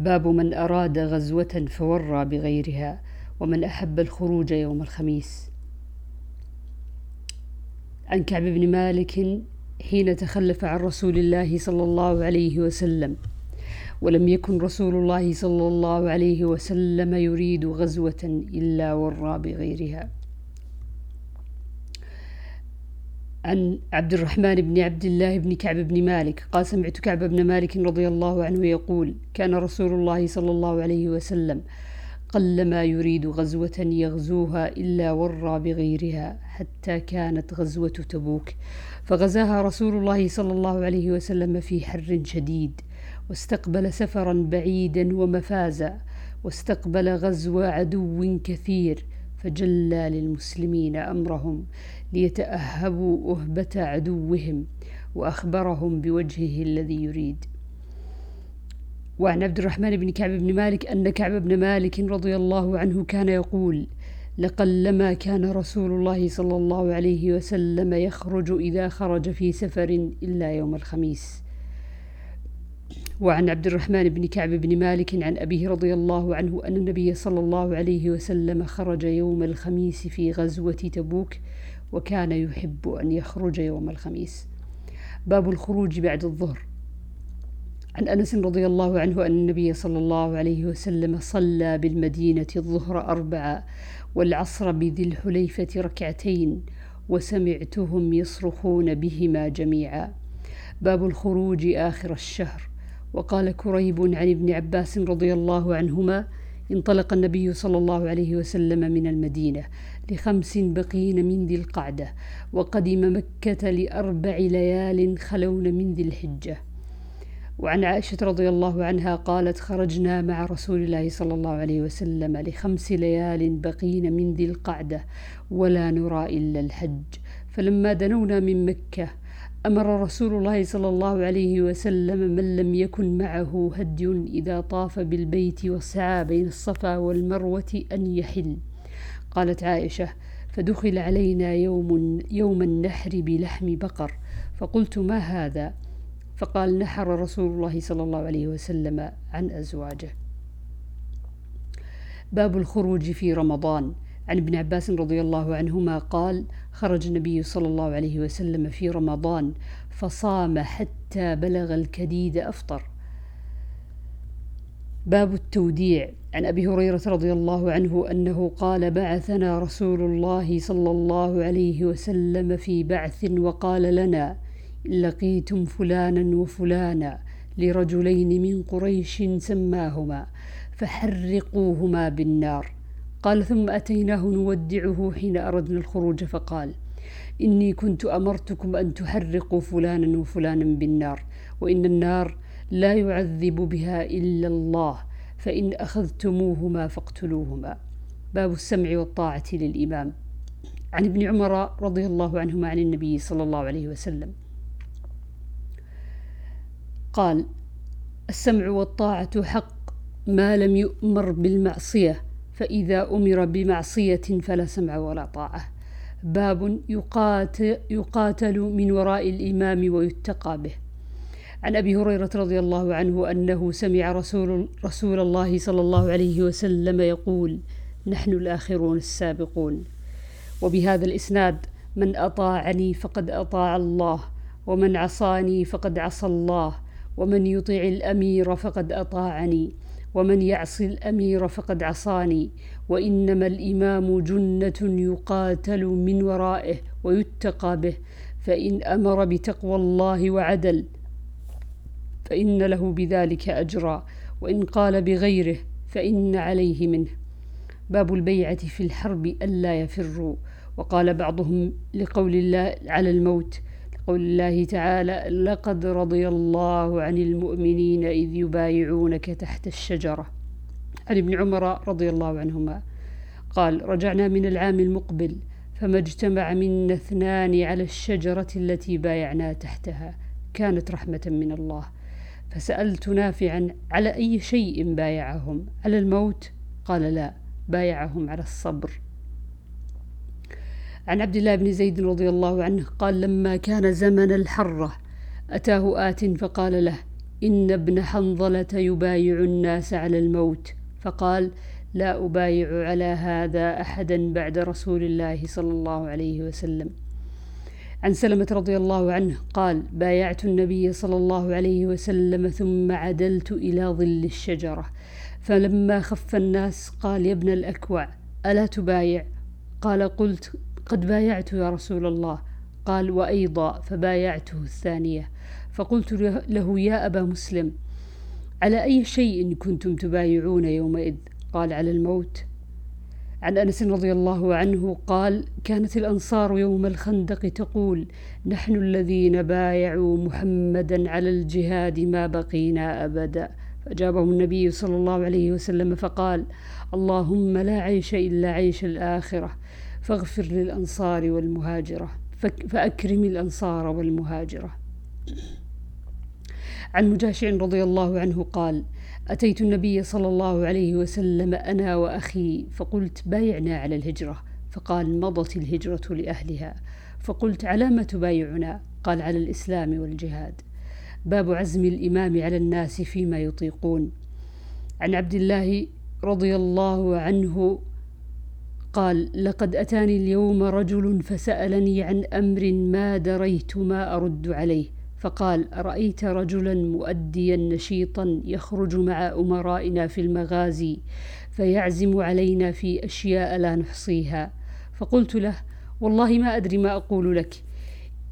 باب من أراد غزوة فورى بغيرها ومن أحب الخروج يوم الخميس. عن كعب بن مالك حين تخلف عن رسول الله صلى الله عليه وسلم ولم يكن رسول الله صلى الله عليه وسلم يريد غزوة إلا ورى بغيرها. عن عبد الرحمن بن عبد الله بن كعب بن مالك. قال سمعت كعب بن مالك رضي الله عنه يقول كان رسول الله صلى الله عليه وسلم قلما يريد غزوة يغزوها إلا ورى بغيرها حتى كانت غزوة تبوك. فغزاها رسول الله صلى الله عليه وسلم في حر شديد واستقبل سفرا بعيدا ومفازا واستقبل غزو عدو كثير فجلى للمسلمين أمرهم ليتأهبوا أهبة عدوهم وأخبرهم بوجهه الذي يريد. وعن عبد الرحمن بن كعب بن مالك أن كعب بن مالك رضي الله عنه كان يقول لقلما كان رسول الله صلى الله عليه وسلم يخرج إذا خرج في سفر إلا يوم الخميس وعن عبد الرحمن بن كعب بن مالك عن أبيه رضي الله عنه أن النبي صلى الله عليه وسلم خرج يوم الخميس في غزوة تبوك وكان يحب أن يخرج يوم الخميس. باب الخروج بعد الظهر. عن أنس رضي الله عنه أن النبي صلى الله عليه وسلم صلى بالمدينة الظهر أربعة والعصر بذي الحليفة ركعتين وسمعتهم يصرخون بهما جميعا. باب الخروج آخر الشهر. وقال كريب عن ابن عباس رضي الله عنهما انطلق النبي صلى الله عليه وسلم من المدينة لخمس بقين من ذي القعدة وقدم مكة لأربع ليال خلون من ذي الحجة. وعن عائشة رضي الله عنها قالت خرجنا مع رسول الله صلى الله عليه وسلم لخمس ليال بقين من ذي القعدة ولا نرى إلا الحج. فلما دنونا من مكة أمر رسول الله صلى الله عليه وسلم من لم يكن معه هدي إذا طاف بالبيت وسعى بين الصفا والمروة أن يحل. قالت عائشة فدخل علينا يوم يوم النحر بلحم بقر فقلت ما هذا؟ فقال نحر رسول الله صلى الله عليه وسلم عن أزواجه. باب الخروج في رمضان. عن ابن عباس رضي الله عنهما قال خرج النبي صلى الله عليه وسلم في رمضان فصام حتى بلغ الكديد أفطر. باب التوديع. عن أبي هريرة رضي الله عنه أنه قال بعثنا رسول الله صلى الله عليه وسلم في بعث وقال لنا لقيتم فلانا وفلانا لرجلين من قريش سماهما فحرقوهما بالنار. قال ثم أتيناه نودعه حين أردنا الخروج فقال إني كنت أمرتكم أن تحرقوا فلانا وفلانا بالنار وإن النار لا يعذب بها إلا الله فإن أخذتموهما فاقتلوهما. باب السمع والطاعة للإمام. عن ابن عمر رضي الله عنهما عن النبي صلى الله عليه وسلم. قال السمع والطاعة حق ما لم يؤمر بالمعصية فإذا أمر بمعصية فلا سمع ولا طاعة. باب يقاتل, يقاتل من وراء الإمام ويتقى به. عن أبي هريرة رضي الله عنه أنه سمع رسول, رسول الله صلى الله عليه وسلم يقول نحن الآخرون السابقون. وبهذا الإسناد من أطاعني فقد أطاع الله ومن عصاني فقد عصى الله ومن يطع الأمير فقد أطاعني. ومن يعص الأمير فقد عصاني وإنما الإمام جنة يقاتل من ورائه ويتقى به فإن أمر بتقوى الله وعدل فإن له بذلك أجرا وإن قال بغيره فإن عليه منه. باب البيعة في الحرب ألا يفروا وقال بعضهم لقول الله على الموت قول الله تعالى لقد رضي الله عن المؤمنين إذ يبايعونك تحت الشجرة. عن ابن عمر رضي الله عنهما. قال رجعنا من العام المقبل فما اجتمع منا اثنان على الشجرة التي بايعنا تحتها. كانت رحمة من الله. فسألت نافعا على أي شيء بايعهم؟ على الموت؟ قال لا بايعهم على الصبر. عن عبد الله بن زيد رضي الله عنه قال لما كان زمن الحرة أتاه آت فقال له إن ابن حنظلة يبايع الناس على الموت. فقال لا أبايع على هذا أحدا بعد رسول الله صلى الله عليه وسلم. عن سلمة رضي الله عنه قال بايعت النبي صلى الله عليه وسلم ثم عدلت إلى ظل الشجرة فلما خف الناس قال يا ابن الأكوع ألا تبايع؟ قال قلت قد بايعت يا رسول الله. قال وأيضا فبايعته الثانية. فقلت له يا أبا مسلم على أي شيء كنتم تبايعون يومئذ؟ قال على الموت. عن أنس رضي الله عنه قال كانت الأنصار يوم الخندق تقول نحن الذين بايعوا محمدا على الجهاد ما بقينا أبدا. فاجابهم النبي صلى الله عليه وسلم فقال اللهم لا عيش إلا عيش الآخرة. فاغفر للأنصار والمهاجرة. فأكرم الأنصار والمهاجرة. عن مجاشع رضي الله عنه قال أتيت النبي صلى الله عليه وسلم أنا وأخي فقلت بايعنا على الهجرة. فقال مضت الهجرة لأهلها. فقلت على ما تبايعنا قال على الإسلام والجهاد. باب عزم الإمام على الناس فيما يطيقون. عن عبد الله رضي الله عنه قال لقد أتاني اليوم رجل فسألني عن أمر ما دريت ما أرد عليه. فقال أرأيت رجلا مؤديا نشيطا يخرج مع أمرائنا في المغازي فيعزم علينا في أشياء لا نحصيها. فقلت له والله ما أدري ما أقول لك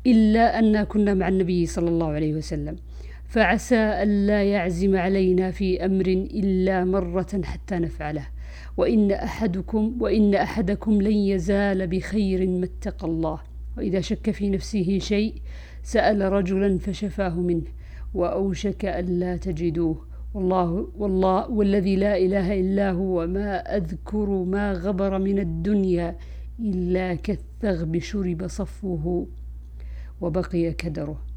إلا أن كنا مع النبي صلى الله عليه وسلم. فعسى ألا يعزم علينا في أمر إلا مرة حتى نفعله. وإن أحدكم وإن أحدكم لن يزال بخير ما اتقى الله. وإذا شك في نفسه شيء سأل رجلا فشفاه منه وأوشك ألا تجدوه. والله والله والذي لا إله إلا هو ما أذكر ما غبر من الدنيا إلا كالثغب شرب صفوه وبقي كدره.